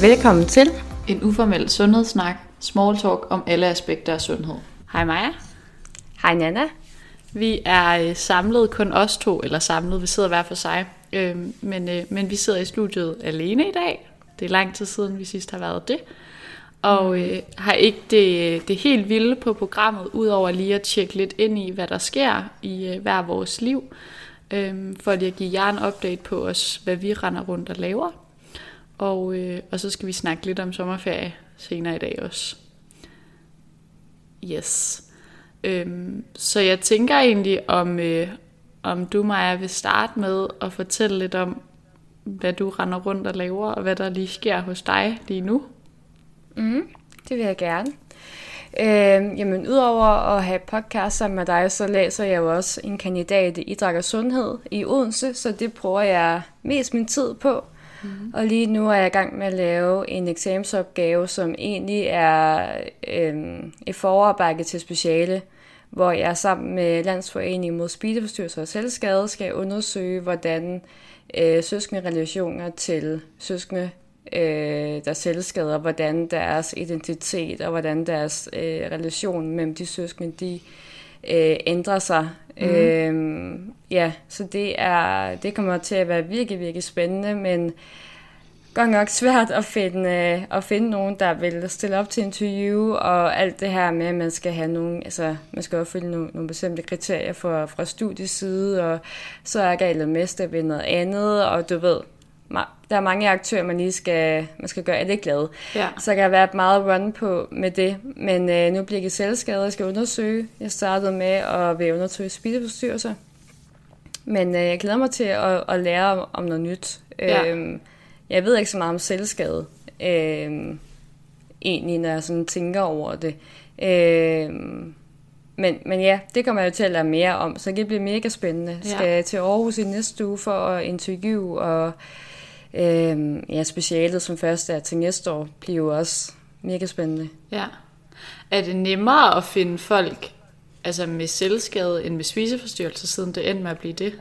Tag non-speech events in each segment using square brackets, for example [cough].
Velkommen til. En uformel sundhedssnak, small talk om alle aspekter af sundhed. Hej Maja. Hej Nana. Vi er øh, samlet kun os to, eller samlet, vi sidder hver for sig. Øh, men, øh, men vi sidder i studiet alene i dag. Det er lang tid siden, vi sidst har været det. Og øh, har ikke det, det helt vilde på programmet, udover lige at tjekke lidt ind i, hvad der sker i øh, hver vores liv. Øh, for lige at give jer en update på os, hvad vi render rundt og laver. Og, øh, og så skal vi snakke lidt om sommerferie senere i dag også. Yes. Øhm, så jeg tænker egentlig, om, øh, om du, Maja, vil starte med at fortælle lidt om, hvad du render rundt og laver, og hvad der lige sker hos dig lige nu. Mm, det vil jeg gerne. Øh, jamen, udover at have podcast sammen med dig, så læser jeg jo også en kandidat i idræt og sundhed i Odense, så det bruger jeg mest min tid på. Mm. Og lige nu er jeg i gang med at lave en eksamensopgave, som egentlig er øh, et forarbejde til speciale, hvor jeg sammen med Landsforeningen mod spideforstyrrelser og selvskade skal undersøge, hvordan øh, søskende relationer til søskende, øh, der selvskader, hvordan deres identitet og hvordan deres øh, relation mellem de søskende, de øh, ændrer sig. Mm. Øhm, ja, så det er det kommer til at være virkelig, virkelig spændende, men godt nok svært at finde, øh, at finde nogen, der vil stille op til interview, og alt det her med, at man skal have nogle, altså, man skal opfylde nogle, nogle bestemte kriterier fra, fra studieside, og så er galt mester ved noget andet, og du ved, der er mange aktører, man lige skal, man skal gøre alle glade. Ja. Så kan der være meget run på med det. Men øh, nu bliver jeg selvskadet, jeg skal undersøge. Jeg startede med at vil undersøge spiseforstyrrelser. Men øh, jeg glæder mig til at, at lære om, om noget nyt. Ja. Øhm, jeg ved ikke så meget om selvskade, øhm, egentlig, når jeg sådan tænker over det. Øhm, men, men ja, det kommer jeg jo til at lære mere om, så det bliver mega spændende. Ja. Skal jeg til Aarhus i næste uge for at interviewe, og øhm, ja, specialet som første er til næste år, bliver jo også mega spændende. Ja. Er det nemmere at finde folk altså med selvskade end med spiseforstyrrelser, siden det endte med at blive det?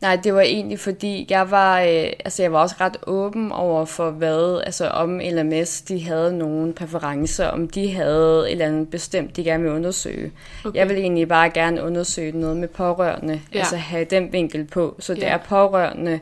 Nej, det var egentlig fordi, jeg var, øh, altså jeg var også ret åben over for hvad, altså om LMS, de havde nogle præferencer, om de havde et eller andet bestemt, de gerne ville undersøge. Okay. Jeg vil egentlig bare gerne undersøge noget med pårørende, ja. altså have den vinkel på, så det ja. er pårørende,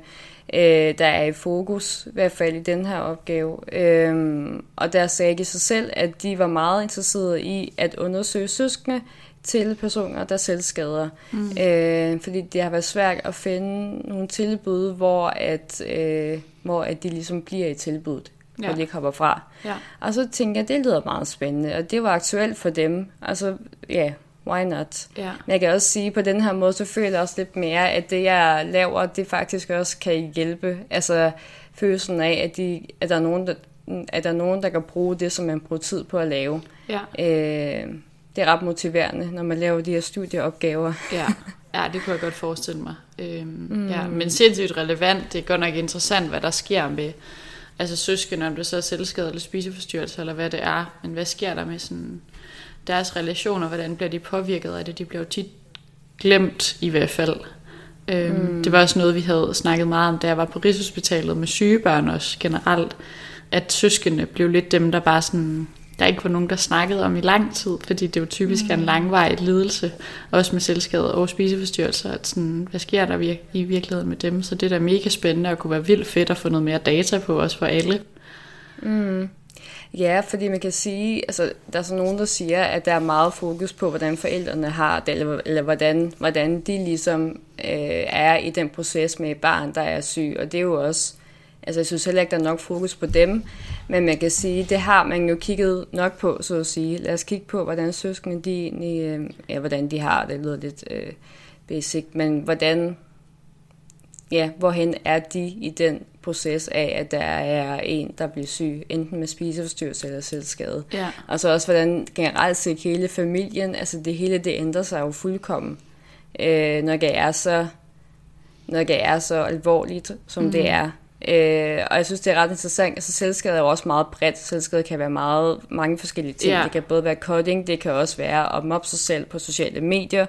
øh, der er i fokus, i hvert fald i den her opgave. Øhm, og der sagde de sig selv, at de var meget interesserede i at undersøge søskende, til personer, der selv skader. Mm. Øh, fordi det har været svært at finde nogle tilbud, hvor, at, øh, hvor at de ligesom bliver i tilbuddet, ja. hvor de ikke hopper fra. Ja. Og så tænker jeg, det lyder meget spændende, og det var aktuelt for dem. Altså, ja, why not? Ja. Men jeg kan også sige, på den her måde, så føler jeg også lidt mere, at det, jeg laver, det faktisk også kan hjælpe. Altså, følelsen af, at, de, at der er nogen, der, at der er nogen, der kan bruge det, som man bruger tid på at lave. Ja. Øh, det er ret motiverende, når man laver de her studieopgaver. ja. ja, det kunne jeg godt forestille mig. Øhm, mm. ja, men sindssygt relevant. Det er godt nok interessant, hvad der sker med altså søskende, om det så er selvskade eller spiseforstyrrelse, eller hvad det er. Men hvad sker der med sådan deres relationer? Hvordan bliver de påvirket af det? De bliver jo tit glemt i hvert fald. Øhm, mm. Det var også noget, vi havde snakket meget om, da jeg var på Rigshospitalet med sygebørn også generelt. At søskende blev lidt dem, der bare sådan der ikke var nogen, der snakkede om i lang tid, fordi det jo typisk mm. er en mm. langvarig lidelse, også med selvskade og spiseforstyrrelser, at sådan, hvad sker der vir- i virkeligheden med dem? Så det er da mega spændende og kunne være vildt fedt at få noget mere data på også for alle. Mm. Ja, fordi man kan sige, altså der er så nogen, der siger, at der er meget fokus på, hvordan forældrene har det, eller, eller hvordan, hvordan de ligesom øh, er i den proces med et barn, der er syg, og det er jo også Altså jeg synes heller ikke, der er nok fokus på dem, men man kan sige, det har man jo kigget nok på, så at sige. Lad os kigge på, hvordan søskende de egentlig, øh, ja, hvordan de har det, lyder lidt øh, basic, men hvordan, ja, hvorhen er de i den proces af, at der er en, der bliver syg, enten med spiseforstyrrelse eller selvskade. Ja. Og så også, hvordan generelt set hele familien, altså det hele, det ændrer sig jo fuldkommen, øh, når det er så, når det er så alvorligt, som mm. det mhm. er. Øh, og jeg synes, det er ret interessant. Altså, selvskade er jo også meget bredt. Selvskade kan være meget, mange forskellige ting. Ja. Det kan både være coding, det kan også være at mobbe sig selv på sociale medier.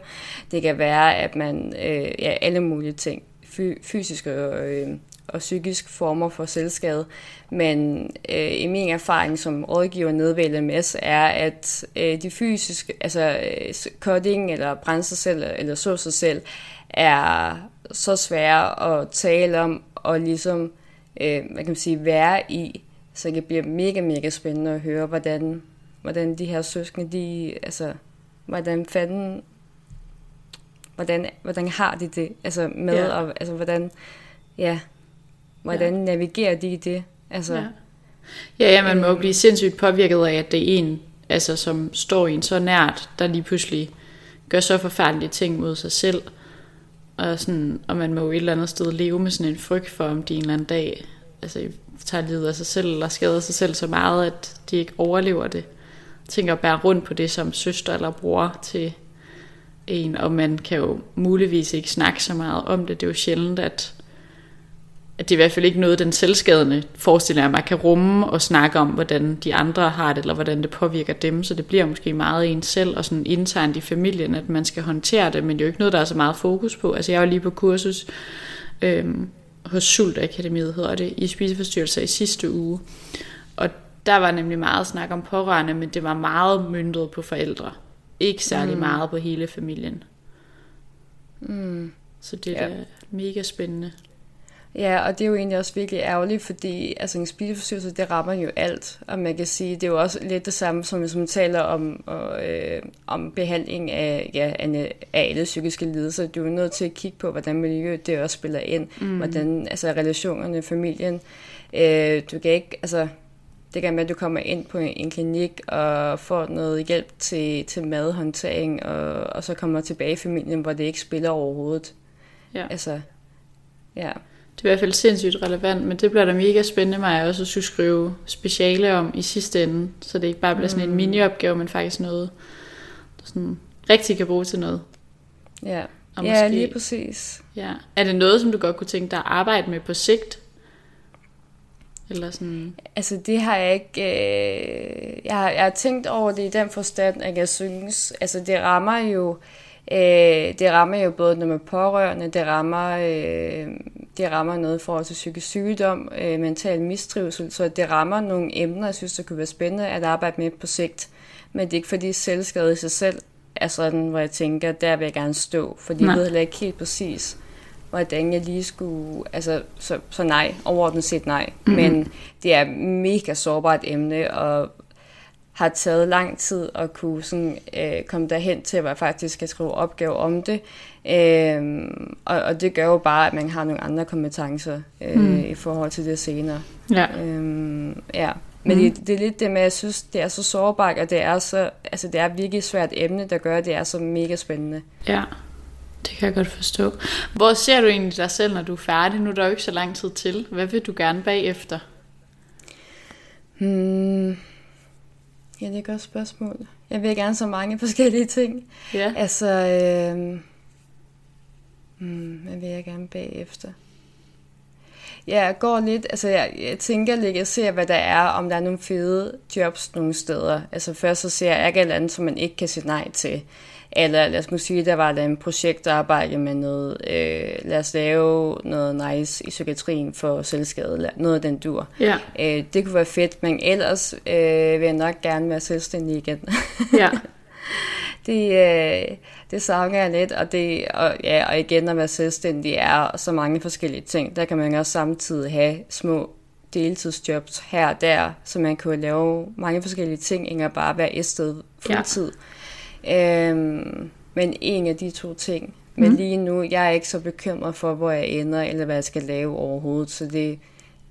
Det kan være, at man, øh, ja, alle mulige ting fy- fysiske og, øh, og psykiske former for selvskade. Men øh, i min erfaring som rådgiver nede ved LMS er, at øh, de fysiske, altså øh, cutting eller brænde sig selv eller så sig selv, er så svære at tale om og ligesom, øh, hvad kan man sige, være i. Så det bliver mega, mega spændende at høre, hvordan, hvordan de her søskende, de, altså, hvordan fanden, hvordan, hvordan har de det, altså med, Ja. og, altså hvordan, ja, hvordan ja. navigerer de i det, altså, Ja. Ja, ja, man må jo blive sindssygt påvirket af, at det er en, altså, som står en så nært, der lige pludselig gør så forfærdelige ting mod sig selv. Og, sådan, og man må jo et eller andet sted leve med sådan en frygt for, om de en eller anden dag altså, tager livet af sig selv, eller skader sig selv så meget, at de ikke overlever det. Tænker at bære rundt på det som søster eller bror til en, og man kan jo muligvis ikke snakke så meget om det. Det er jo sjældent, at at det er i hvert fald ikke noget, den selvskadende forestiller mig kan rumme og snakke om, hvordan de andre har det, eller hvordan det påvirker dem, så det bliver måske meget en selv og sådan internt i familien, at man skal håndtere det, men det er jo ikke noget, der er så meget fokus på. Altså jeg var lige på kursus øhm, hos Sult Akademiet, hedder det, i spiseforstyrrelser i sidste uge, og der var nemlig meget snak om pårørende, men det var meget myndet på forældre. Ikke særlig mm. meget på hele familien. mm. Så det er Ja. mega spændende. Ja, og det er jo egentlig også virkelig ærgerligt, fordi altså, en spiseforstyrrelse, det rammer jo alt. Og man kan sige, det er jo også lidt det samme, som hvis man taler om, og, øh, om behandling af, ja, af af alle psykiske lidelser. Du er jo nødt til at kigge på, hvordan miljøet det også spiller ind. Mm. Hvordan altså, relationerne, familien. Øh, du kan ikke, altså, det kan med, at du kommer ind på en, klinik og får noget hjælp til, til madhåndtering, og, og så kommer tilbage i familien, hvor det ikke spiller overhovedet. Ja. Altså, ja. Det er i hvert fald sindssygt relevant, men det bliver da mega spændende mig også at skulle skrive speciale om i sidste ende, så det ikke bare bliver sådan en Mm. mini-opgave, men faktisk noget, der sådan rigtig kan bruge til noget. Ja, Og ja måske- lige præcis. Ja. Er det noget, som du godt kunne tænke dig at arbejde med på sigt? Eller sådan... Altså det har jeg ikke... Øh, jeg, har, jeg har tænkt over det i den forstand, at jeg synes... Altså det rammer jo... Øh, det rammer jo både noget med pårørende, det rammer, øh, det rammer noget i forhold til psykisk sygdom, øh, mental mistrivsel, så det rammer nogle emner, jeg synes, det kunne være spændende at arbejde med på sigt. Men det er ikke fordi selvskade i sig selv er sådan, hvor jeg tænker, der vil jeg gerne stå, fordi Nej. jeg ved heller ikke helt præcis, hvordan jeg lige skulle, altså, så, så nej, overordnet set nej. Mm-hmm. Men det er mega sårbart emne, og har taget lang tid at kunne sådan, øh, komme derhen til, at jeg faktisk skal skrive opgave om det. Øh, og, og det gør jo bare, at man har nogle andre kompetencer øh, Mm. mm. i forhold til det senere. Ja. Øh, ja. Men Mm. mm. det, det er lidt det med, at jeg synes, det er så sårbart, og det er, så, altså, det er virkelig svært emne, der gør, at det er så mega spændende. ja, kan jeg godt forstå. Hvor ser du egentlig dig selv, når du er færdig? Nu er der jo ikke så lang tid til. Hvad vil du gerne bagefter? Hmm. Ja, det er et godt spørgsmål. Jeg vil gerne så mange [laughs] forskellige ting. Ja. Altså, øh, hmm, hvad vil jeg gerne bagefter? Ja, jeg går lidt, altså jeg, jeg tænker lidt, jeg ser, hvad der er, om der er nogle fede jobs nogle steder. Altså først så ser jeg ikke et eller andet, som man ikke kan sige nej til. Eller lad os nu sige, der var der en projektarbejde med noget, øh, lad os lave noget nice i psykiatrien for selvskade, eller noget af den dur. Ja. Øh, det kunne være fedt, men ellers øh, vil jeg nok gerne være selvstændig igen. Ja. [laughs] det, øh, det savner jeg lidt, og, det, og, ja, og igen at være selvstændig er så mange forskellige ting. Der kan man også samtidig have små deltidsjobs her og der, så man kan lave mange forskellige ting, end at bare være et sted fuldtid. Ja. Øhm, men en af de to ting. Men Mm. lige nu, jeg er ikke så bekymret for, hvor jeg ender, eller hvad jeg skal lave overhovedet, så det, det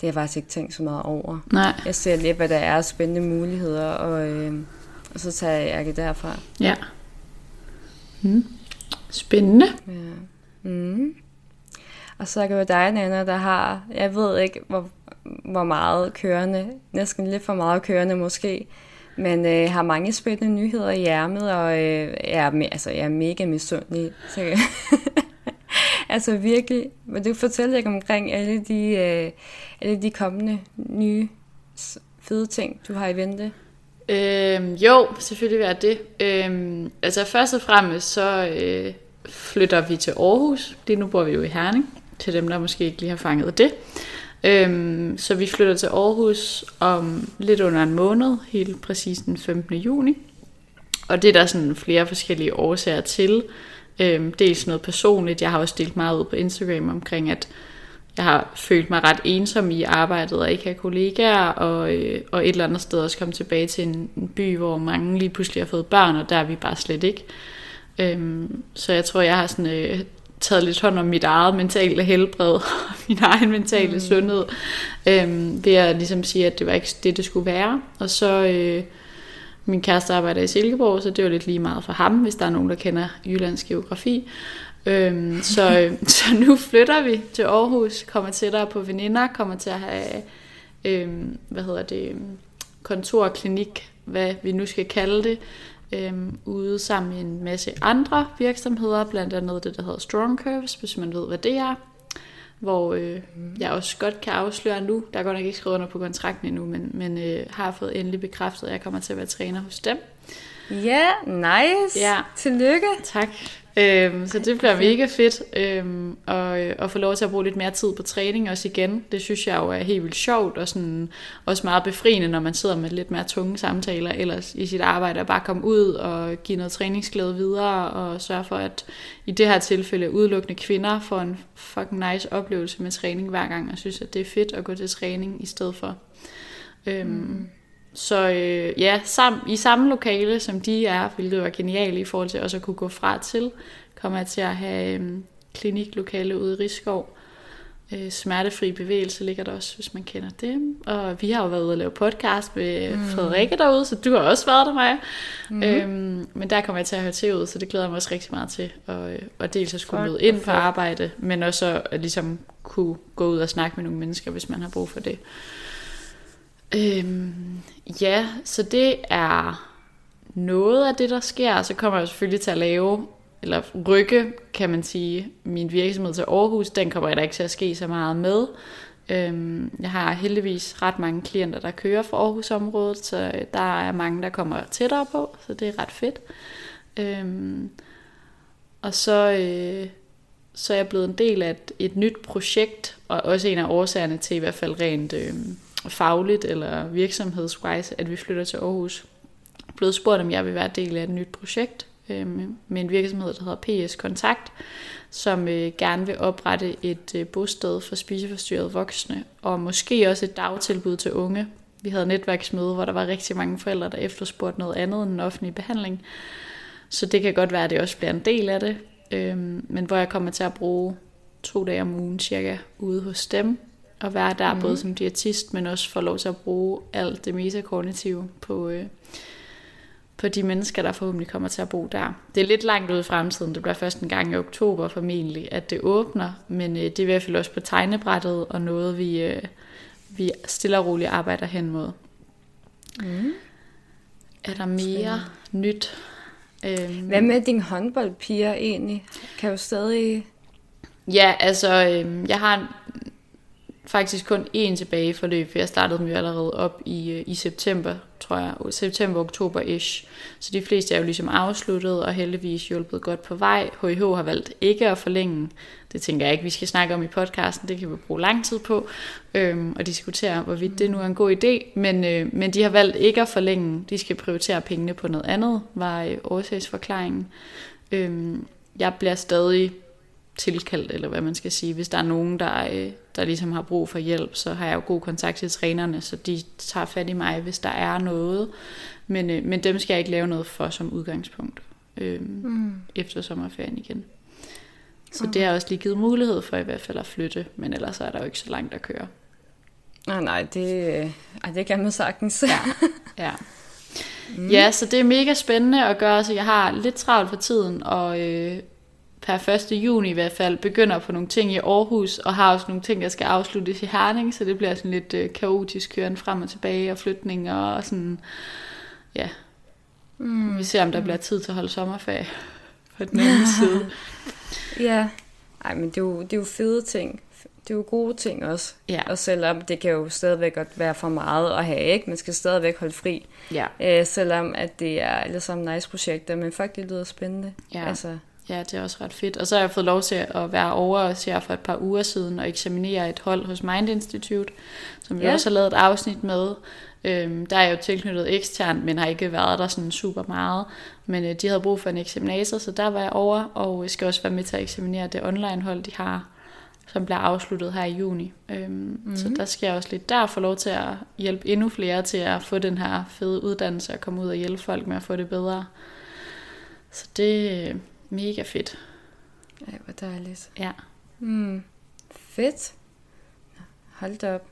har jeg faktisk ikke tænkt så meget over. Nej. Jeg ser lidt, hvad der er spændende muligheder, og, øh, og så tager jeg det derfra. Ja. Mm. Spændende. Ja. Mm. Og så kan det dig, Nana, der har, jeg ved ikke, hvor, hvor meget kørende, næsten lidt for meget kørende måske, men øh, har mange spændende nyheder i ærmet, og øh, er, me- altså, jeg er mega misundelig. [laughs] Så, altså virkelig, vil du fortælle lidt omkring alle de, øh, alle de kommende nye fede ting, du har i vente? Øhm, jo, selvfølgelig vil jeg det. Øhm, altså først og fremmest så øh, flytter vi til Aarhus. Lige nu bor vi jo i Herning. til dem, der måske ikke lige har fanget det. Øhm, så vi flytter til Aarhus om lidt under en måned, helt præcis den 15. juni. Og det er der sådan flere forskellige årsager til. Øhm, dels noget personligt. Jeg har også delt meget ud på Instagram omkring, at jeg har følt mig ret ensom i arbejdet og ikke have kollegaer, og, øh, og et eller andet sted også komme tilbage til en, en by, hvor mange lige pludselig har fået børn, og der er vi bare slet ikke. Øhm, så jeg tror, jeg har sådan, øh, taget lidt hånd om mit eget mentale helbred, [laughs] og min egen mentale mm. sundhed, øhm, ved at ligesom sige, at det var ikke det, det skulle være. Og så... Øh, min kæreste arbejder i Silkeborg, så det var lidt lige meget for ham, hvis der er nogen, der kender Jyllands geografi. Øhm, [laughs] så, øh, så nu flytter vi til Aarhus, kommer tættere på veninder, kommer til at have, øhm, hvad hedder det, kontor, klinik, hvad vi nu skal kalde det, øhm, ude sammen med en masse andre virksomheder, blandt andet det, der hedder Strong Curves, hvis man ved, hvad det er. Hvor øh, mm. jeg også godt kan afsløre nu, der er godt nok ikke skrevet under på kontrakten endnu, men, men øh, har fået endelig bekræftet, at jeg kommer til at være træner hos dem. Ja, yeah, nice. Ja. Tillykke. Tak. Øhm, så det bliver mega fedt øhm, og, øh, at få lov til at bruge lidt mere tid på træning også igen. Det synes jeg jo er helt vildt sjovt og sådan, også meget befriende, når man sidder med lidt mere tunge samtaler ellers i sit arbejde og bare komme ud og give noget træningsglæde videre og sørge for, at i det her tilfælde udelukkende kvinder får en fucking nice oplevelse med træning hver gang og synes, at det er fedt at gå til træning i stedet for. Øhm, mm. Så øh, ja, sam, i samme lokale som de er, hvilket var genialt i forhold til også at kunne gå fra til, kommer jeg til at have øh, kliniklokale ude i Rigskov. Øh, smertefri bevægelse ligger der også, hvis man kender det. Og vi har jo været ude og lave podcast med mm. Frederikke derude, så du har også været der, mig. Mm. Øhm, men der kommer jeg til at høre til ud, så det glæder jeg mig også rigtig meget til. Og, øh, og dels at skulle møde ind på arbejde, men også at ligesom kunne gå ud og snakke med nogle mennesker, hvis man har brug for det. Øhm, ja, så det er noget af det, der sker. Så kommer jeg selvfølgelig til at lave, eller rykke, kan man sige, min virksomhed til Aarhus. Den kommer jeg da ikke til at ske så meget med. Øhm, jeg har heldigvis ret mange klienter, der kører fra Aarhusområdet, så der er mange, der kommer tættere på, så det er ret fedt. Øhm, og så, øh, så er jeg blevet en del af et, et nyt projekt, og også en af årsagerne til i hvert fald rent... Øh, fagligt eller virksomhedswise, at vi flytter til Aarhus. Jeg er blevet spurgt, om jeg vil være del af et nyt projekt øh, med en virksomhed, der hedder PS Kontakt, som øh, gerne vil oprette et øh, bosted for spiseforstyrrede voksne, og måske også et dagtilbud til unge. Vi havde netværksmøde, hvor der var rigtig mange forældre, der efterspurgte noget andet end en offentlig behandling. Så det kan godt være, at det også bliver en del af det. Øh, men hvor jeg kommer til at bruge to dage om ugen cirka ude hos dem, at være der, mm. både som diætist, men også få lov til at bruge alt det metakognitive på, øh, på de mennesker, der forhåbentlig kommer til at bo der. Det er lidt langt ude i fremtiden. Det bliver først en gang i oktober formentlig, at det åbner, men øh, det er i hvert fald også på tegnebrættet, og noget vi, øh, vi stille og roligt arbejder hen mod. Mm. Er der mere Spændende. nyt? Øhm, Hvad med dine håndboldpiger egentlig? Kan jo stadig... Ja, altså, øh, jeg har faktisk kun én tilbage forløb, for jeg startede dem jo allerede op i, øh, i september, tror jeg, september-oktober-ish. Så de fleste er jo ligesom afsluttet, og heldigvis hjulpet godt på vej. HIH har valgt ikke at forlænge. Det tænker jeg ikke, vi skal snakke om i podcasten, det kan vi bruge lang tid på, øhm, og diskutere, hvorvidt det nu er en god idé. Men, øh, men de har valgt ikke at forlænge, de skal prioritere pengene på noget andet, var øh, årsagsforklaringen. Øhm, jeg bliver stadig tilkaldt, eller hvad man skal sige. Hvis der er nogen, der, øh, der ligesom har brug for hjælp, så har jeg jo god kontakt til trænerne, så de tager fat i mig, hvis der er noget. Men, øh, men dem skal jeg ikke lave noget for som udgangspunkt øh, mm. efter sommerferien igen. Så okay. det har også lige givet mulighed for i hvert fald at flytte, men ellers er der jo ikke så langt at køre. Nej, nej, det, ej, det kan man sagtens. ja, [laughs] ja. Mm. ja, så det er mega spændende at gøre, så jeg har lidt travlt for tiden, og øh, per 1. juni i hvert fald begynder på nogle ting i Aarhus, og har også nogle ting, der skal afsluttes i Herning, så det bliver sådan lidt øh, kaotisk køren frem og tilbage, og flytninger og sådan, ja. Mm. Vi ser, om der bliver tid til at holde sommerferie [laughs] på den anden side. [laughs] ja, Ej, men det er, jo, det er jo fede ting. Det er jo gode ting også. Ja. Og selvom det kan jo stadigvæk godt være for meget at have, ikke? Man skal stadigvæk holde fri. Ja. Øh, selvom at det er ligesom nice projekter, men fuck, det lyder spændende. Ja. Altså, Ja, det er også ret fedt. Og så har jeg fået lov til at være over os her for et par uger siden og eksaminere et hold hos Mind Institute, som vi Ja. også har lavet et afsnit med. Øhm, der er jeg jo tilknyttet eksternt, men har ikke været der sådan super meget. Men øh, de havde brug for en eksaminator, så der var jeg over, og jeg skal også være med til at eksaminere det online hold, de har, som bliver afsluttet her i juni. Øhm, mm-hmm. Så der skal jeg også lidt der få lov til at hjælpe endnu flere til at få den her fede uddannelse og komme ud og hjælpe folk med at få det bedre. Så det er mega fedt. Ej, hvor dejligt. Ja. Mm. Fedt. Hold da op.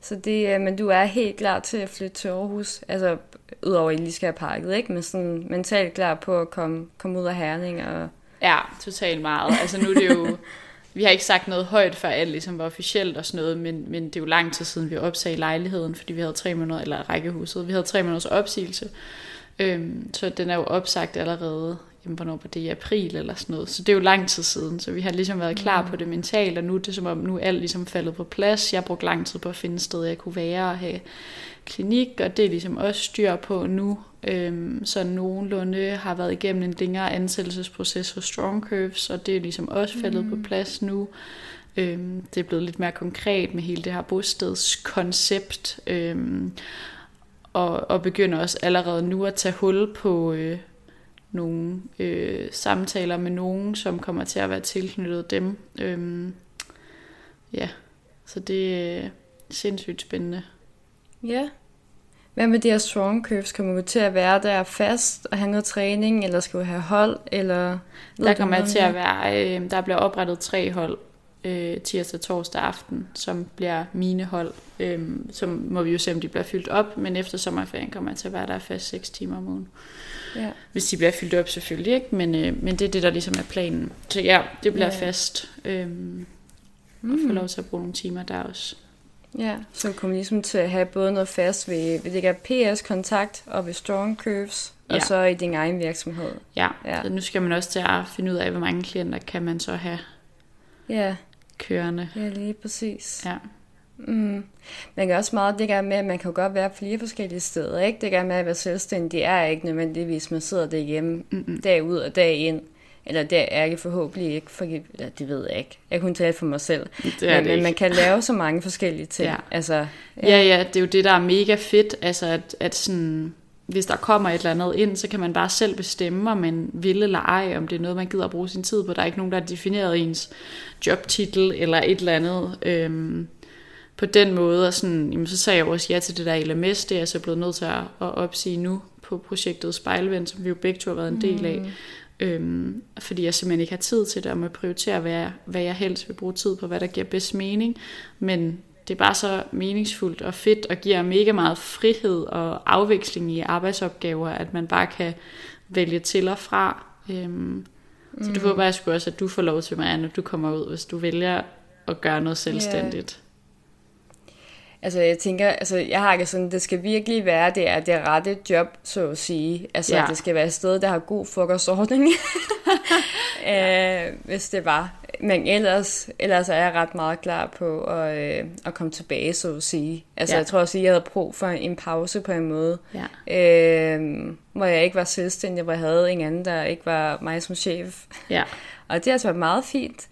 Så det, øh, men du er helt klar til at flytte til Aarhus, altså udover at I lige skal have parket, ikke? Men sådan mentalt klar på at komme, komme ud af Herning og... Ja, totalt meget. Altså nu er det jo... [laughs] Vi har ikke sagt noget højt, før alt ligesom var officielt og sådan noget, men, men det er jo lang tid siden, vi opsagde lejligheden, fordi vi havde tre måneder, eller rækkehuset, vi havde tre måneders opsigelse. Øhm, så den er jo opsagt allerede, jamen, hvornår var det i april eller sådan noget. Så det er jo lang tid siden, så vi har ligesom været klar på det mentalt, og nu er det som om, nu er alt ligesom faldet på plads. Jeg har brugt lang tid på at finde et sted, jeg kunne være og have klinik, og det er ligesom også styr på nu. Øhm, så nogenlunde har været igennem en længere ansættelsesproces hos Strong Curves, og det er ligesom også faldet mm. på plads nu. Øhm, det er blevet lidt mere konkret med hele det her bostedskoncept, øhm, og, og begynder også allerede nu at tage hul på øh, nogle øh, samtaler med nogen, som kommer til at være tilknyttet dem. Øhm, ja, så det er sindssygt spændende. Ja. Hvad med de her strong curves? Kommer du til at være der fast og have noget træning, eller skal du have hold, eller... Der kommer til at være, øh, der bliver oprettet tre hold øh, tirsdag torsdag aften, som bliver mine hold. Øh, så må vi jo se, om de bliver fyldt op, men efter sommerferien kommer jeg til at være der fast 6 timer om ugen. Ja. Hvis de bliver fyldt op selvfølgelig, ikke? Men, øh, men det er det, der ligesom er planen. Så ja, det bliver Ja. fast. Øh, og få lov til at bruge nogle timer der også. Ja, så kommer ligesom til at have både noget fast ved, ved det her PS-kontakt og ved Strong Curves, ja. Og så i din egen virksomhed. Ja, Ja. ja. Så nu skal man også til at finde ud af, hvor mange klienter kan man så have Ja, kørende. ja lige præcis. Ja. Mm. Man kan også meget det der med, at man kan godt være flere forskellige steder, ikke? Det der med at være selvstændig er ikke nødvendigvis, man sidder derhjemme Mm-mm. dag ud og dag ind. Eller det er jeg forhåbentlig ikke, for, eller det ved jeg ikke. Jeg kunne tale for mig selv. Det er men, det men man kan lave så mange forskellige ting. Ja. Altså, Ja, ja, det er jo det, der er mega fedt, altså at, at sådan, hvis der kommer et eller andet ind, så kan man bare selv bestemme, om man vil eller ej, om det er noget, man gider at bruge sin tid på. Der er ikke nogen, der har defineret ens jobtitel eller et eller andet. Øhm, på den måde, og sådan, jamen, så sagde jeg også ja til det der LMS, det er jeg så blevet nødt til at, at opsige nu på projektet Spejlvend, som vi jo begge to har været en del af. Øhm, fordi jeg simpelthen ikke har tid til det, og må prioritere, hvad jeg, hvad jeg helst vil bruge tid på, hvad der giver bedst mening. Men det er bare så meningsfuldt og fedt, og giver mega meget frihed og afveksling i arbejdsopgaver, at man bare kan vælge til og fra. Øhm, så det håber jeg sgu også, at du får lov til, Marianne, når du kommer ud, hvis du vælger at gøre noget selvstændigt. Altså, jeg tænker, altså, jeg har ikke sådan, det skal virkelig være, det er det rette job, så at sige. Altså, ja. Ja. det skal være et sted, der har god frokostordning, [laughs] [laughs] øh, hvis det var. Men ellers, ellers er jeg ret meget klar på at, øh, at komme tilbage, så at sige. Altså, ja. Jeg tror også, at jeg havde brug for en pause på en måde, Ja. øh, hvor jeg ikke var selvstændig, hvor jeg havde en anden, der ikke var mig som chef. Ja. [laughs] Og det har altså været meget fint.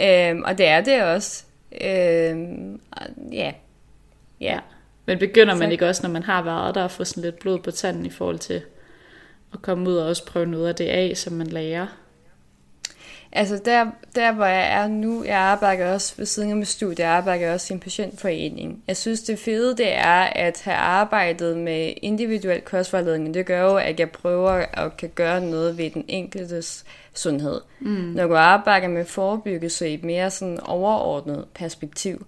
Øh, og det er det også. Øh, og ja, ja. Men begynder man Så- ikke også, når man har været der, at få sådan lidt blod på tanden i forhold til at komme ud og også prøve noget af det af, som man lærer? Altså der, der, hvor jeg er nu, jeg arbejder også ved siden af mit studie, jeg arbejder også i en patientforening. Jeg synes, det fede det er at have arbejdet med individuel kostvejledning. Det gør jo, at jeg prøver at kan gøre noget ved den enkeltes sundhed. Mm. Når du arbejder med forebyggelse i et mere sådan overordnet perspektiv,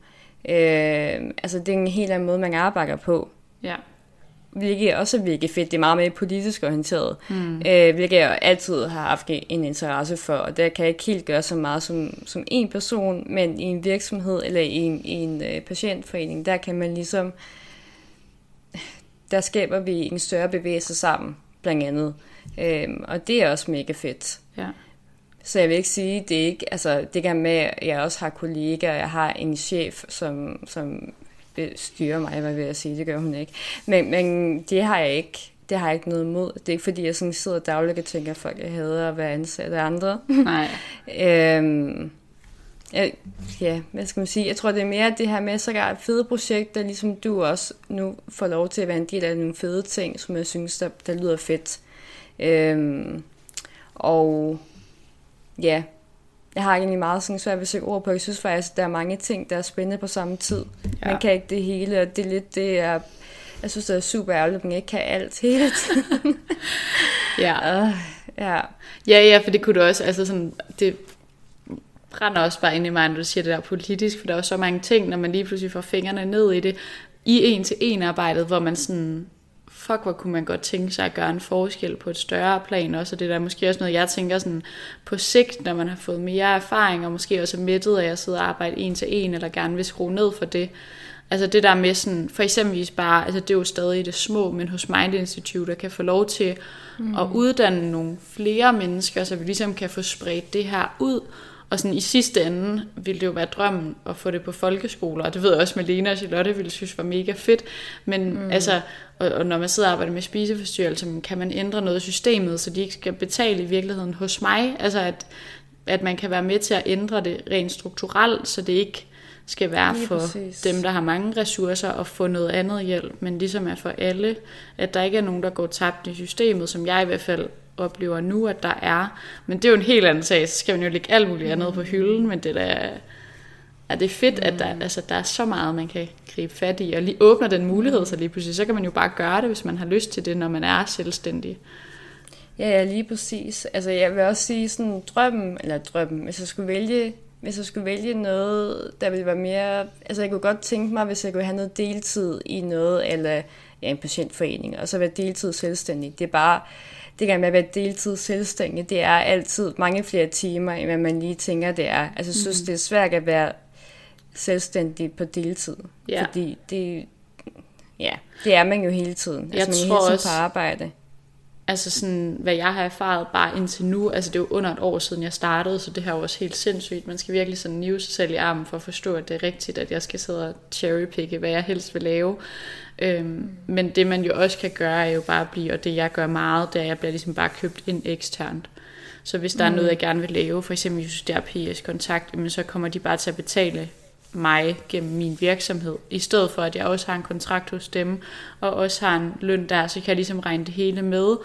øh, altså det er en helt anden måde, man arbejder på. Ja. Hvilket også er virkelig fedt. Det er meget mere politisk orienteret. Mm. Øh, hvilket jeg altid har haft en interesse for. Og der kan jeg ikke helt gøre så meget som, som en person, men i en virksomhed eller i en, i en øh, patientforening, der kan man ligesom... Der skaber vi en større bevægelse sammen, blandt andet. Øh, og det er også mega fedt. Ja. Så jeg vil ikke sige, det er ikke, altså det kan med, at jeg også har kollegaer, jeg har en chef, som, som styrer mig, hvad vil jeg sige, det gør hun ikke. Men, men det har jeg ikke det har jeg ikke noget imod. Det er ikke fordi, jeg sådan sidder dagligt og tænker, at folk jeg hader at være ansat af andre. Nej. [laughs] øhm, ja, ja, hvad skal man sige? Jeg tror, det er mere det her med, så et fede projekter, ligesom du også nu får lov til at være en del af nogle fede ting, som jeg synes, der, der lyder fedt. Øhm, og ja, jeg har egentlig meget sådan svært ved at sætte ord på. Jeg synes faktisk, at der er mange ting, der er spændende på samme tid. Ja. Man kan ikke det hele, og det er lidt det, er, jeg synes, det er super ærgerligt, at man ikke kan alt hele [laughs] tiden. ja. Uh, ja. Ja, ja, for det kunne du også, altså sådan, det brænder også bare ind i mig, når du siger det der politisk, for der er jo så mange ting, når man lige pludselig får fingrene ned i det, i en til en arbejdet, hvor man sådan, fuck, hvor kunne man godt tænke sig at gøre en forskel på et større plan også, og det der er måske også noget, jeg tænker sådan på sigt, når man har fået mere erfaring, og måske også er mættet af at sidde og arbejde en til en, eller gerne vil skrue ned for det. Altså det der med sådan, for eksempelvis bare, altså det er jo stadig det små, men hos Mind Institute, der kan få lov til mm. at uddanne nogle flere mennesker, så vi ligesom kan få spredt det her ud, og sådan i sidste ende ville det jo være drømmen at få det på folkeskoler, og det ved jeg også, Malene og Charlotte ville synes var mega fedt. Men mm. altså, og, og når man sidder og arbejder med spiseforstyrrelser, kan man ændre noget i systemet, så de ikke skal betale i virkeligheden hos mig. Altså at, at man kan være med til at ændre det rent strukturelt, så det ikke skal være Lige for præcis. dem, der har mange ressourcer, og få noget andet hjælp, men ligesom er for alle, at der ikke er nogen, der går tabt i systemet, som jeg i hvert fald oplever nu, at der er. Men det er jo en helt anden sag, så skal man jo lægge alt muligt andet på hylden, men det der er det fedt, at der, mm. altså, der er så meget, man kan gribe fat i, og lige åbner den mulighed, så lige pludselig, så kan man jo bare gøre det, hvis man har lyst til det, når man er selvstændig. Ja, ja, lige præcis. Altså, jeg vil også sige sådan drømmen, eller drømmen, hvis jeg skulle vælge, hvis jeg skulle vælge noget, der ville være mere, altså jeg kunne godt tænke mig, hvis jeg kunne have noget deltid i noget, eller ja, en patientforening, og så være deltid selvstændig. Det er bare, det kan med at være deltid selvstændig, det er altid mange flere timer, end hvad man lige tænker, det er. Altså, jeg synes, mm. det er svært at være selvstændig på deltid. Ja. Fordi det, ja, det er man jo hele tiden. Jeg altså, man er hele tiden også, på arbejde. Altså sådan, hvad jeg har erfaret bare indtil nu, altså det er jo under et år siden jeg startede, så det her er jo også helt sindssygt. Man skal virkelig sådan nive sig selv i armen for at forstå, at det er rigtigt, at jeg skal sidde og cherrypicke, hvad jeg helst vil lave. Øhm, men det man jo også kan gøre, er jo bare at blive, og det jeg gør meget, det er, at jeg bliver ligesom bare købt ind eksternt. Så hvis der mm. er noget, jeg gerne vil lave, for eksempel er PS kontakt, så kommer de bare til at betale mig gennem min virksomhed, i stedet for at jeg også har en kontrakt hos dem, og også har en løn der, så kan jeg ligesom regne det hele med,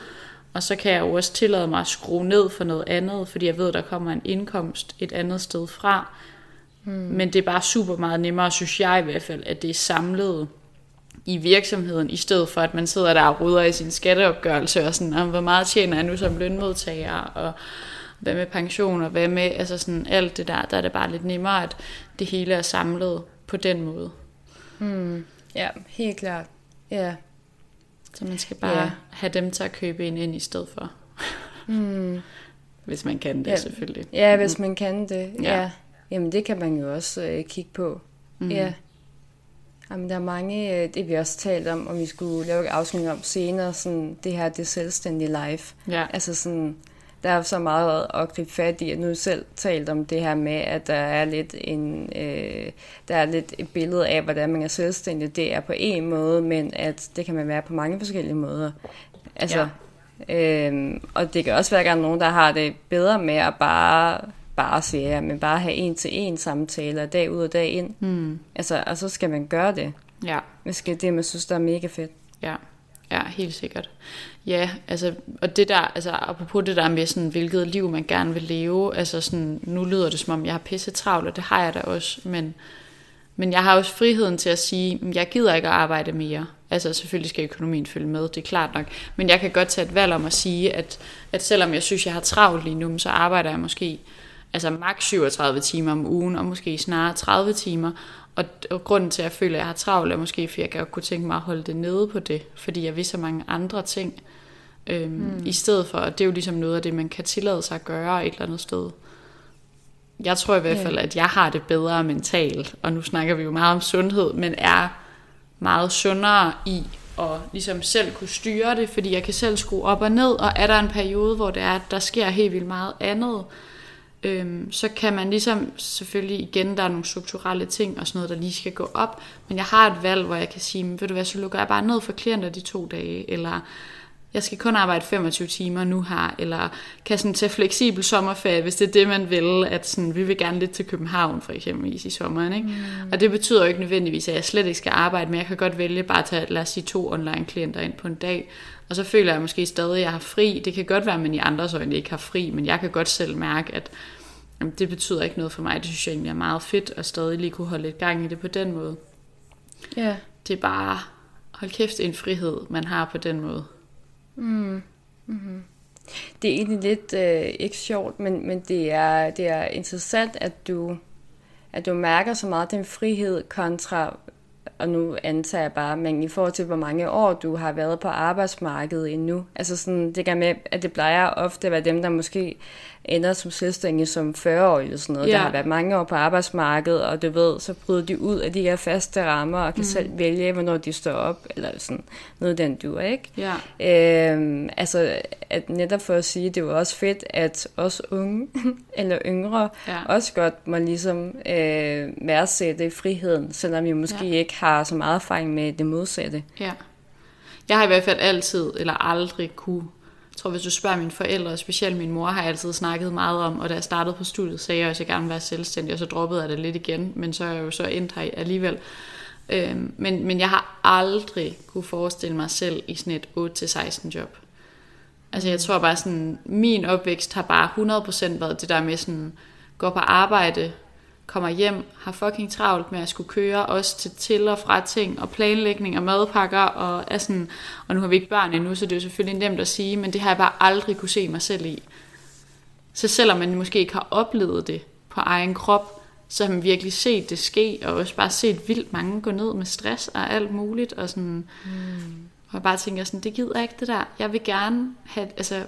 og så kan jeg jo også tillade mig at skrue ned for noget andet, fordi jeg ved, at der kommer en indkomst et andet sted fra. Hmm. Men det er bare super meget nemmere, synes jeg i hvert fald, at det er samlet i virksomheden, i stedet for at man sidder der og ruder i sin skatteopgørelse, og sådan, hvor meget tjener jeg nu som lønmodtager, og hvad med pension, og hvad med altså sådan alt det der, der er det bare lidt nemmere, at det hele er samlet på den måde. Hmm. Ja, helt klart. Ja. Så man skal bare ja. have dem til at købe en ind i stedet for. Hmm. [laughs] hvis man kan det, ja. selvfølgelig. Ja, hvis man kan det. Ja. ja. Jamen, det kan man jo også øh, kigge på. Mm. Ja. Jamen, der er mange, øh, det vi også talt om, om vi skulle lave et afsnit om senere, sådan det her, det selvstændige life. Ja. Altså sådan, der er så meget at gribe fat i, at nu selv talt om det her med, at der er lidt en, øh, der er lidt et billede af, hvordan man er selvstændig. Det er på en måde, men at det kan man være på mange forskellige måder. Altså, ja. øh, og det kan også være, at der er nogen, der har det bedre med at bare bare sige ja, men bare have en til en samtaler dag ud og dag ind. Mm. Altså, og så skal man gøre det. Ja. Hvis det er det, man synes, der er mega fedt. Ja. Ja, helt sikkert. Ja, altså, og det der, altså apropos det der med sådan, hvilket liv man gerne vil leve, altså sådan, nu lyder det som om, jeg har pisse travlt, og det har jeg da også, men, men jeg har også friheden til at sige, mm, jeg gider ikke at arbejde mere. Altså selvfølgelig skal økonomien følge med, det er klart nok, men jeg kan godt tage et valg om at sige, at, at selvom jeg synes, jeg har travlt lige nu, så arbejder jeg måske altså maks 37 timer om ugen, og måske snarere 30 timer, og, og grunden til, at jeg føler, at jeg har travlt, er måske, fordi jeg godt kunne tænke mig at holde det nede på det, fordi jeg vil så mange andre ting, øhm, mm. i stedet for, at det er jo ligesom noget af det, man kan tillade sig at gøre et eller andet sted. Jeg tror i hvert fald, at jeg har det bedre mentalt, og nu snakker vi jo meget om sundhed, men er meget sundere i at ligesom selv kunne styre det, fordi jeg kan selv skrue op og ned, og er der en periode, hvor det er, at der sker helt vildt meget andet, øhm, så kan man ligesom, selvfølgelig igen, der er nogle strukturelle ting og sådan noget, der lige skal gå op, men jeg har et valg, hvor jeg kan sige, ved du hvad, så lukker jeg bare ned for klienter de to dage, eller jeg skal kun arbejde 25 timer nu her, eller kan sådan tage fleksibel sommerferie, hvis det er det, man vil, at sådan, vi vil gerne lidt til København for eksempel i sommeren. Ikke? Mm. Og det betyder jo ikke nødvendigvis, at jeg slet ikke skal arbejde, men jeg kan godt vælge bare at tage, lad os sige, to online klienter ind på en dag, og så føler jeg måske stadig, at jeg har fri. Det kan godt være, at man i andres øjne ikke har fri, men jeg kan godt selv mærke, at jamen, det betyder ikke noget for mig. Det synes jeg egentlig er meget fedt, at stadig lige kunne holde lidt gang i det på den måde. Ja. Det er bare, hold kæft, en frihed, man har på den måde. Mm. Mm-hmm. Det er egentlig lidt øh, ikke sjovt, men, men det, er, det er interessant, at du, at du mærker så meget den frihed kontra, og nu antager jeg bare, men i forhold til, hvor mange år du har været på arbejdsmarkedet endnu. Altså sådan, det der med, at det plejer ofte at være dem, der måske ender som selvstændige som 40 år eller sådan noget, ja. der har været mange år på arbejdsmarkedet, og du ved, så bryder de ud af de her faste rammer, og kan mm. selv vælge, hvornår de står op, eller sådan noget den du ikke? Ja. Øhm, altså, at netop for at sige, det jo også fedt, at os unge, [laughs] eller yngre, ja. også godt må ligesom øh, værdsætte friheden, selvom vi måske ja. ikke har så meget erfaring med det modsatte. Ja. Jeg har i hvert fald altid, eller aldrig kunne jeg tror, hvis du spørger mine forældre, og specielt min mor, har jeg altid snakket meget om, og da jeg startede på studiet, sagde jeg også, at jeg gerne ville være selvstændig, og så droppede jeg det lidt igen, men så er jeg jo så endt her alligevel. Øhm, men, men jeg har aldrig kunne forestille mig selv i sådan et 8-16 job. Altså jeg tror bare sådan, min opvækst har bare 100% været det der med sådan, gå på arbejde, kommer hjem, har fucking travlt med at skulle køre også til til og fra ting, og planlægning og madpakker, og, er sådan, og nu har vi ikke børn endnu, så det er jo selvfølgelig nemt at sige, men det har jeg bare aldrig kunne se mig selv i. Så selvom man måske ikke har oplevet det på egen krop, så har man virkelig set det ske, og også bare set vildt mange gå ned med stress og alt muligt, og sådan, mm. og jeg bare tænker sådan, det gider ikke det der. Jeg vil gerne have, altså,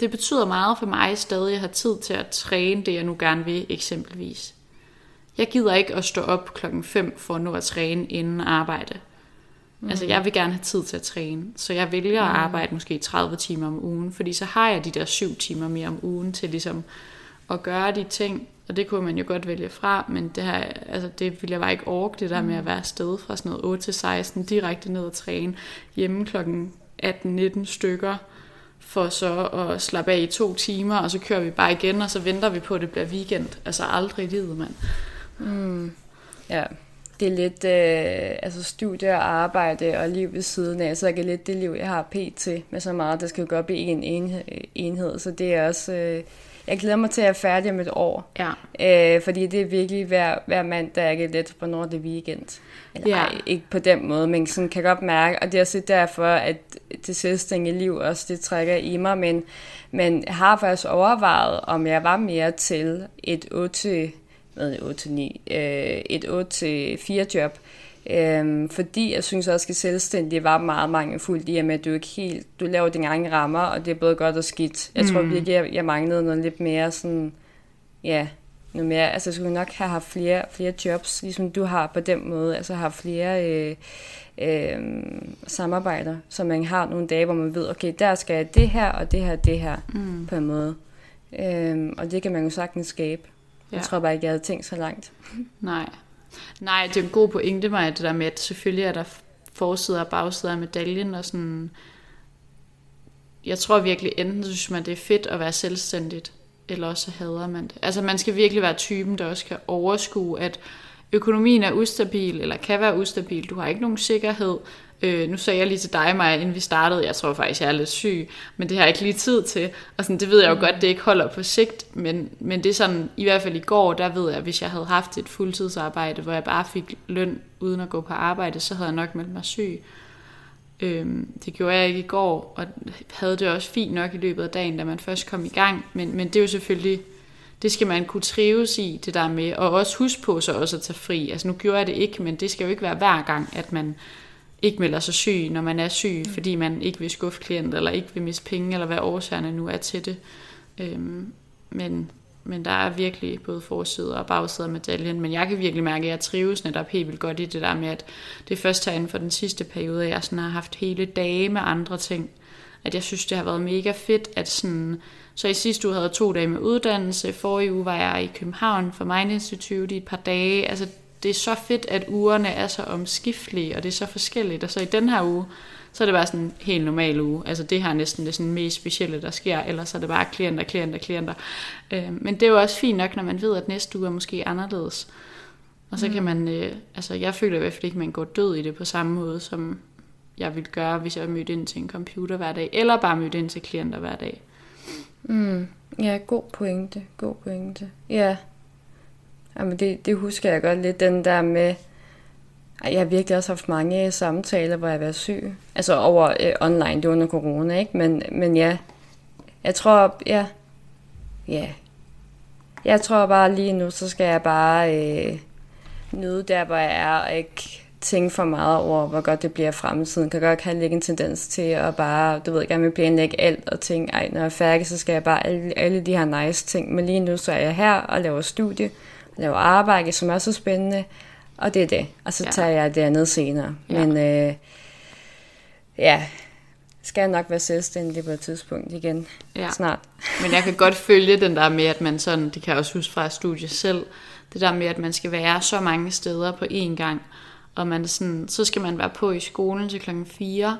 det betyder meget for mig stadig at have tid til at træne det, jeg nu gerne vil, eksempelvis. Jeg gider ikke at stå op klokken 5 for at nå at træne inden arbejde. Mm. Altså, jeg vil gerne have tid til at træne, så jeg vælger mm. at arbejde måske 30 timer om ugen, fordi så har jeg de der 7 timer mere om ugen til ligesom at gøre de ting, og det kunne man jo godt vælge fra, men det, her, altså det ville jeg bare ikke orke, det der med at mm. være afsted fra sådan noget 8 til 16, direkte ned og træne hjemme klokken 18-19 stykker, for så at slappe af i to timer, og så kører vi bare igen, og så venter vi på, at det bliver weekend. Altså aldrig i livet, mand. Mm. Ja, det er lidt øh, altså studie og arbejde og liv ved siden af, så er det lidt det liv, jeg har pt. med så meget, der skal gå op i en enhed. Så det er også... Øh, jeg glæder mig til at være færdig om et år. Ja. Øh, fordi det er virkelig hver, hver mand, der er lidt, hvornår det er weekend. Eller ja. ej, ikke på den måde, men sådan kan godt mærke, og det er også derfor, at det selvstændige liv også, det trækker i mig, men, men jeg har faktisk overvejet, om jeg var mere til et 8 hvad 8 9, øh, et 8-4 job. Øhm, fordi jeg synes også, at selvstændig var meget mangelfuldt i, at du ikke helt, du laver dine egne rammer, og det er både godt og skidt. Jeg mm. tror virkelig, jeg, jeg manglede noget lidt mere sådan, ja, noget mere, altså jeg skulle nok have haft flere, flere jobs, ligesom du har på den måde, altså har flere øh, øh, samarbejder, så man har nogle dage, hvor man ved, okay, der skal jeg det her, og det her, det her, mm. på en måde. Øh, og det kan man jo sagtens skabe. Ja. Jeg tror bare ikke, jeg havde tænkt så langt. Nej. Nej, det er en god pointe, mig, det der med, at selvfølgelig er der forsider og bagsider af medaljen, og sådan... Jeg tror virkelig, enten synes man, det er fedt at være selvstændigt, eller også hader man det. Altså man skal virkelig være typen, der også kan overskue, at økonomien er ustabil, eller kan være ustabil. Du har ikke nogen sikkerhed. Øh, nu sagde jeg lige til dig, Maja, inden vi startede, jeg tror faktisk, jeg er lidt syg, men det har jeg ikke lige tid til. Og sådan, det ved jeg jo mm. godt, det ikke holder på sigt, men, men det er sådan, i hvert fald i går, der ved jeg, at hvis jeg havde haft et fuldtidsarbejde, hvor jeg bare fik løn uden at gå på arbejde, så havde jeg nok meldt mig syg. Øh, det gjorde jeg ikke i går, og havde det også fint nok i løbet af dagen, da man først kom i gang, men, men det er jo selvfølgelig det skal man kunne trives i, det der med, og også huske på så også at tage fri. Altså nu gjorde jeg det ikke, men det skal jo ikke være hver gang, at man ikke melder sig syg, når man er syg, mm. fordi man ikke vil skuffe klienter, eller ikke vil miste penge, eller hvad årsagerne nu er til det. Øhm, men, men der er virkelig både forsider og bagside af medaljen, men jeg kan virkelig mærke, at jeg trives netop helt vildt godt i det der med, at det er først herinde for den sidste periode, at jeg sådan har haft hele dage med andre ting, at jeg synes, det har været mega fedt, at sådan, så i sidste uge havde jeg to dage med uddannelse, forrige uge var jeg i København for Mind Institute i et par dage, altså det er så fedt, at ugerne er så omskiftelige, og det er så forskelligt. Og så i den her uge, så er det bare sådan en helt normal uge. Altså det her er næsten det sådan mest specielle, der sker, ellers er det bare klienter, klienter, klienter. Øh, men det er jo også fint nok, når man ved, at næste uge er måske anderledes. Og så mm. kan man, øh, altså jeg føler i hvert fald ikke, at man går død i det på samme måde, som jeg ville gøre, hvis jeg mødte ind til en computer hver dag, eller bare mødte ind til klienter hver dag. Mm. Ja, god pointe, god pointe. Ja, Jamen det, det husker jeg godt lidt, den der med, jeg har virkelig også haft mange øh, samtaler, hvor jeg har været syg. Altså over øh, online, det var under corona, ikke? Men, men ja, jeg tror, ja, ja. Jeg tror bare lige nu, så skal jeg bare øh, nyde der, hvor jeg er, og ikke tænke for meget over, hvor godt det bliver i fremtiden. Kan godt have en tendens til at bare, du ved, gerne vil planlægge alt og tænke, ej, når jeg er færdig, så skal jeg bare alle, alle de her nice ting. Men lige nu, så er jeg her og laver studie, laver arbejde, som er så spændende, og det er det. Og så tager jeg det andet senere. Ja. Men øh, ja, skal jeg nok være selvstændig på et tidspunkt igen ja. snart. [laughs] Men jeg kan godt følge den der med, at man sådan, det kan jeg også huske fra studiet selv, det der med, at man skal være så mange steder på én gang, og man sådan, så skal man være på i skolen til klokken 4,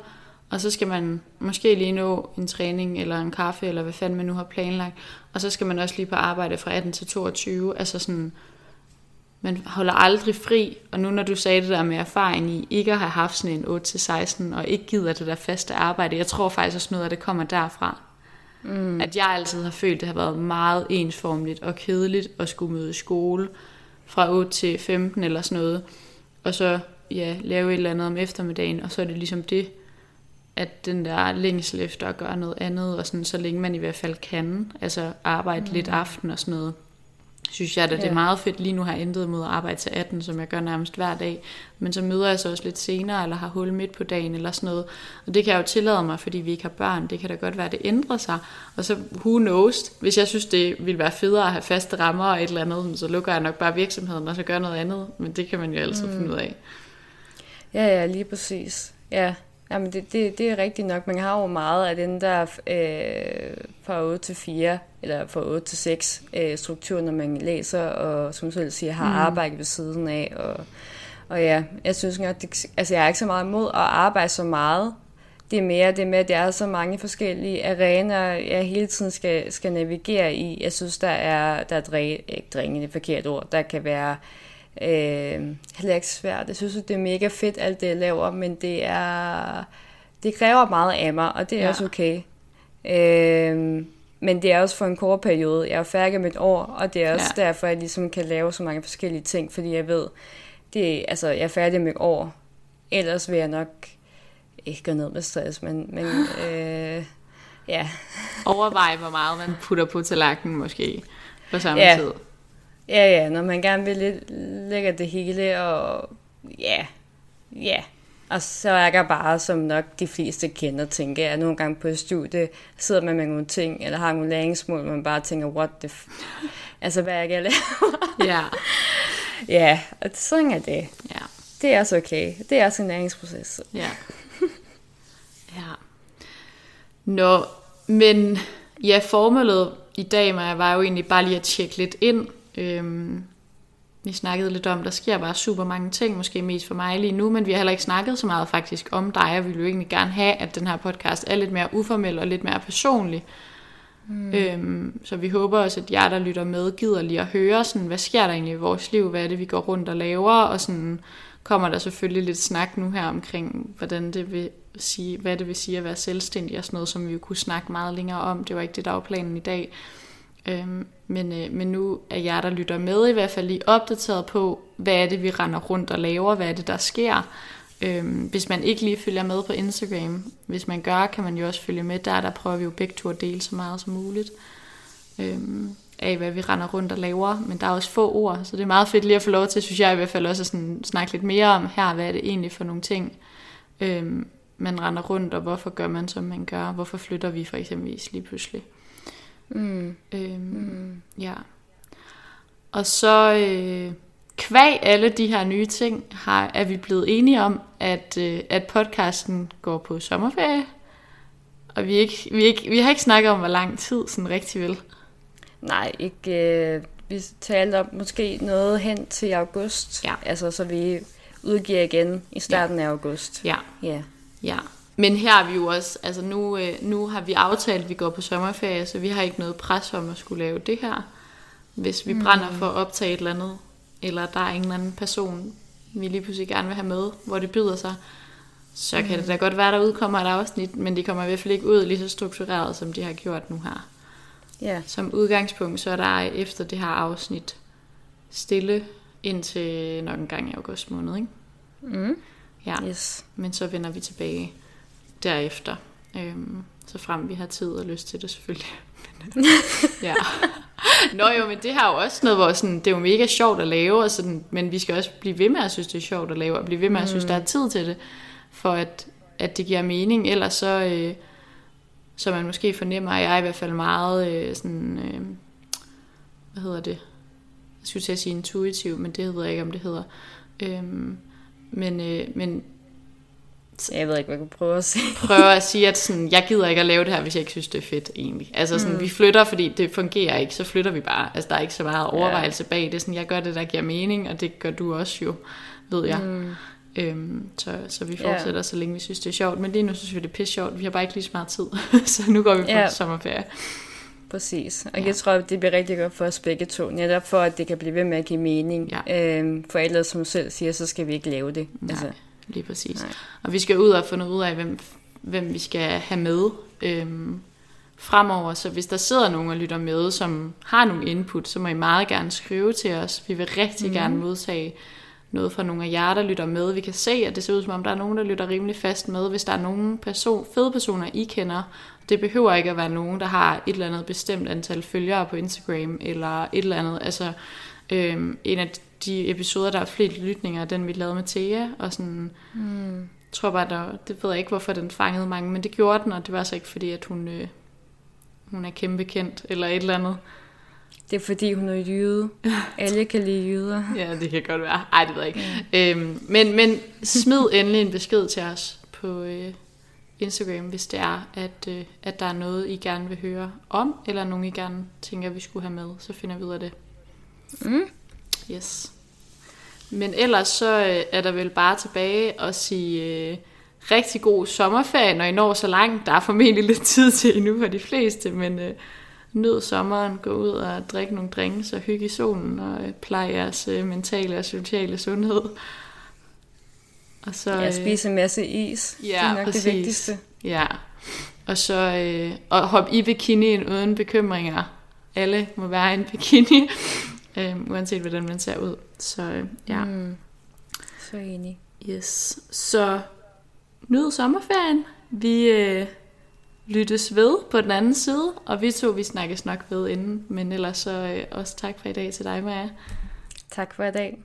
og så skal man måske lige nå en træning eller en kaffe, eller hvad fanden man nu har planlagt. Og så skal man også lige på arbejde fra 18 til 22. Altså sådan, man holder aldrig fri. Og nu når du sagde det der med erfaring i ikke at have haft sådan en 8-16, og ikke gider det der faste arbejde, jeg tror faktisk også noget af det kommer derfra. Mm. At jeg altid har følt, at det har været meget ensformligt og kedeligt at skulle møde skole fra 8 til 15 eller sådan noget. Og så ja, lave et eller andet om eftermiddagen, og så er det ligesom det at den der længsel efter at gøre noget andet, og sådan, så længe man i hvert fald kan, altså arbejde mm. lidt aften og sådan noget, synes jeg, at det er meget fedt. Lige nu har jeg intet mod at arbejde til 18, som jeg gør nærmest hver dag. Men så møder jeg så også lidt senere, eller har hul midt på dagen, eller sådan noget. Og det kan jeg jo tillade mig, fordi vi ikke har børn. Det kan da godt være, at det ændrer sig. Og så, who knows, hvis jeg synes, det ville være federe at have faste rammer og et eller andet, så lukker jeg nok bare virksomheden, og så gør noget andet. Men det kan man jo altid mm. finde ud af. Ja, ja, lige præcis. Ja, Jamen, det, det, det er rigtigt nok. Man har jo meget af den der øh, fra 8 til 4, eller fra 8 til 6 øh, struktur, når man læser, og som selv siger, har mm. arbejde ved siden af. Og, og ja, jeg synes godt, det, altså jeg er ikke så meget imod at arbejde så meget. Det er mere det med, at der er så mange forskellige arenaer, jeg hele tiden skal, skal navigere i. Jeg synes, der er, der er dræ, ikke drængende forkert ord, der kan være Øh, heller ikke svært. Jeg synes, det er mega fedt, alt det jeg laver, men det er det kræver meget af mig, og det er ja. også okay. Øh, men det er også for en kort periode. Jeg er færdig med et år, og det er også ja. derfor, at jeg ligesom kan lave så mange forskellige ting, fordi jeg ved, det, altså, jeg er færdig med et år. Ellers vil jeg nok ikke gå ned med stress, men, men [gasps] øh, ja. Overvej, hvor meget man putter på tallerkenen måske på samme ja. tid. Ja, ja, når man gerne vil lægge det hele, og ja, ja. Og så er jeg bare, som nok de fleste kender, tænker jeg, nogle gange på et studie, sidder man med nogle ting, eller har nogle læringsmål, man bare tænker, what the f... altså, hvad er jeg laver? [laughs] Ja. ja, og sådan er det. Ja. Det er også okay. Det er også en læringsproces. Ja. ja. Nå, men ja, formålet i dag var jo egentlig bare lige at tjekke lidt ind Øhm, vi snakkede lidt om, der sker bare super mange ting, måske mest for mig lige nu, men vi har heller ikke snakket så meget faktisk om dig, og vi vil jo egentlig gerne have, at den her podcast er lidt mere uformel og lidt mere personlig. Mm. Øhm, så vi håber også, at jer, der lytter med, gider lige at høre, sådan, hvad sker der egentlig i vores liv, hvad er det, vi går rundt og laver, og sådan kommer der selvfølgelig lidt snak nu her omkring, hvordan det vil sige, hvad det vil sige at være selvstændig og sådan noget, som vi jo kunne snakke meget længere om. Det var ikke det, der var planen i dag. Øhm, men, øh, men nu er jeg, der lytter med, i hvert fald lige opdateret på, hvad er det, vi render rundt og laver, hvad er det, der sker. Øhm, hvis man ikke lige følger med på Instagram, hvis man gør, kan man jo også følge med der, der prøver vi jo begge to at dele så meget som muligt. Øhm, af hvad vi render rundt og laver, men der er også få ord, så det er meget fedt lige at få lov til, synes jeg i hvert fald også at sådan, snakke lidt mere om her, hvad er det egentlig for nogle ting, øhm, man render rundt, og hvorfor gør man, som man gør, hvorfor flytter vi for eksempel lige pludselig. Mm. Øhm, mm. Ja. Og så øh, kvæg alle de her nye ting, har, er vi blevet enige om, at, øh, at podcasten går på sommerferie. Og vi, ikke, vi, ikke, vi har ikke snakket om, hvor lang tid sådan rigtig vil. Nej, ikke, øh, vi talte om måske noget hen til august. Ja. Altså, så vi udgiver igen i starten af august. Ja, Ja. ja. Men her er vi jo også, altså nu, øh, nu har vi aftalt, at vi går på sommerferie, så vi har ikke noget pres om at skulle lave det her. Hvis vi brænder for at optage et eller andet, eller der er en eller anden person, vi lige pludselig gerne vil have med, hvor det byder sig, så kan det da godt være, der udkommer et afsnit, men de kommer i hvert fald ikke ud lige så struktureret, som de har gjort nu her. Ja. Som udgangspunkt, så er der efter det her afsnit stille indtil nok en gang i august måned, ikke? Mm. Ja, Yes. men så vender vi tilbage derefter. Øhm, så frem vi har tid og lyst til det selvfølgelig. Men, [laughs] ja. Nå jo, men det har jo også noget, hvor sådan, det er jo mega sjovt at lave, og sådan, men vi skal også blive ved med at synes, det er sjovt at lave, og blive ved med at synes, der er tid til det, for at, at det giver mening. Ellers så, øh, så man måske fornemmer, at jeg er i hvert fald meget øh, sådan, øh, hvad hedder det? Jeg skulle til at sige intuitiv, men det hedder ikke, om det hedder. Øhm, men, øh, men Jeg ved ikke, hvad jeg kan prøve at sige. prøver at sige, at sådan, jeg gider ikke at lave det her, hvis jeg ikke synes, det er fedt egentlig. Altså sådan, mm. vi flytter, fordi det fungerer ikke, så flytter vi bare. Altså der er ikke så meget overvejelse bag. Det sådan, jeg gør det, der giver mening, og det gør du også jo, ved jeg. Mm. Øhm, så, så vi fortsætter, så længe vi synes, det er sjovt. Men lige nu synes vi, det er pisse sjovt. Vi har bare ikke lige så meget tid, [laughs] så nu går vi på Ja. sommerferie. Præcis. Og jeg tror, det bliver rigtig godt for os begge to. Netop for, at det kan blive ved med at give mening. Ja. Øhm, for ellers, som du selv siger, så skal vi ikke lave det. Nej, lige præcis. nej. Og vi skal ud og finde ud af, hvem, hvem vi skal have med øhm, fremover. Så hvis der sidder nogen og lytter med, som har nogle input, så må I meget gerne skrive til os. Vi vil rigtig mm. gerne modtage noget fra nogle af jer, der lytter med. Vi kan se, at det ser ud som om, der er nogen, der lytter rimelig fast med. Hvis der er nogle person, fede personer, I kender, det behøver ikke at være nogen, der har et eller andet bestemt antal følgere på Instagram, eller et eller andet. Altså, øhm, en af de episoder, der er flest lytninger, er den, vi lavede med Thea, og sådan, Mm. jeg tror bare, der, det ved jeg ikke, hvorfor den fangede mange, men det gjorde den, og det var så ikke fordi, at hun, øh, hun er kæmpe kendt, eller et eller andet. Det er fordi, hun er jyde. [laughs] Alle kan lide jyder. Ja, det kan godt være. Ej, det ved jeg ikke. Øhm, men, men smid endelig en besked til os på øh, Instagram, hvis det er, at, øh, at der er noget, I gerne vil høre om, eller nogen, I gerne tænker, vi skulle have med, så finder vi ud af det. Mm. Yes. Men ellers så øh, er der vel bare tilbage at sige øh, rigtig god sommerferie, når I når så langt. Der er formentlig lidt tid til endnu for de fleste, men øh, nyd sommeren, gå ud og drikke nogle drinks og hygge i solen og øh, pleje jeres øh, mentale og sociale sundhed. Og så, øh, spiser en masse is. ja, det er nok præcis. det vigtigste. Ja, og så øh, og hop i bikinien uden bekymringer. Alle må være i en bikini, øh, uanset hvordan man ser ud. Så øh, ja, mm. Så enig. yes. Så nyd sommerferien. Vi øh, lyttes ved på den anden side, og vi to, vi snakkes nok ved inden. Men ellers så øh, også tak for i dag til dig, Maja. Tak for i dag.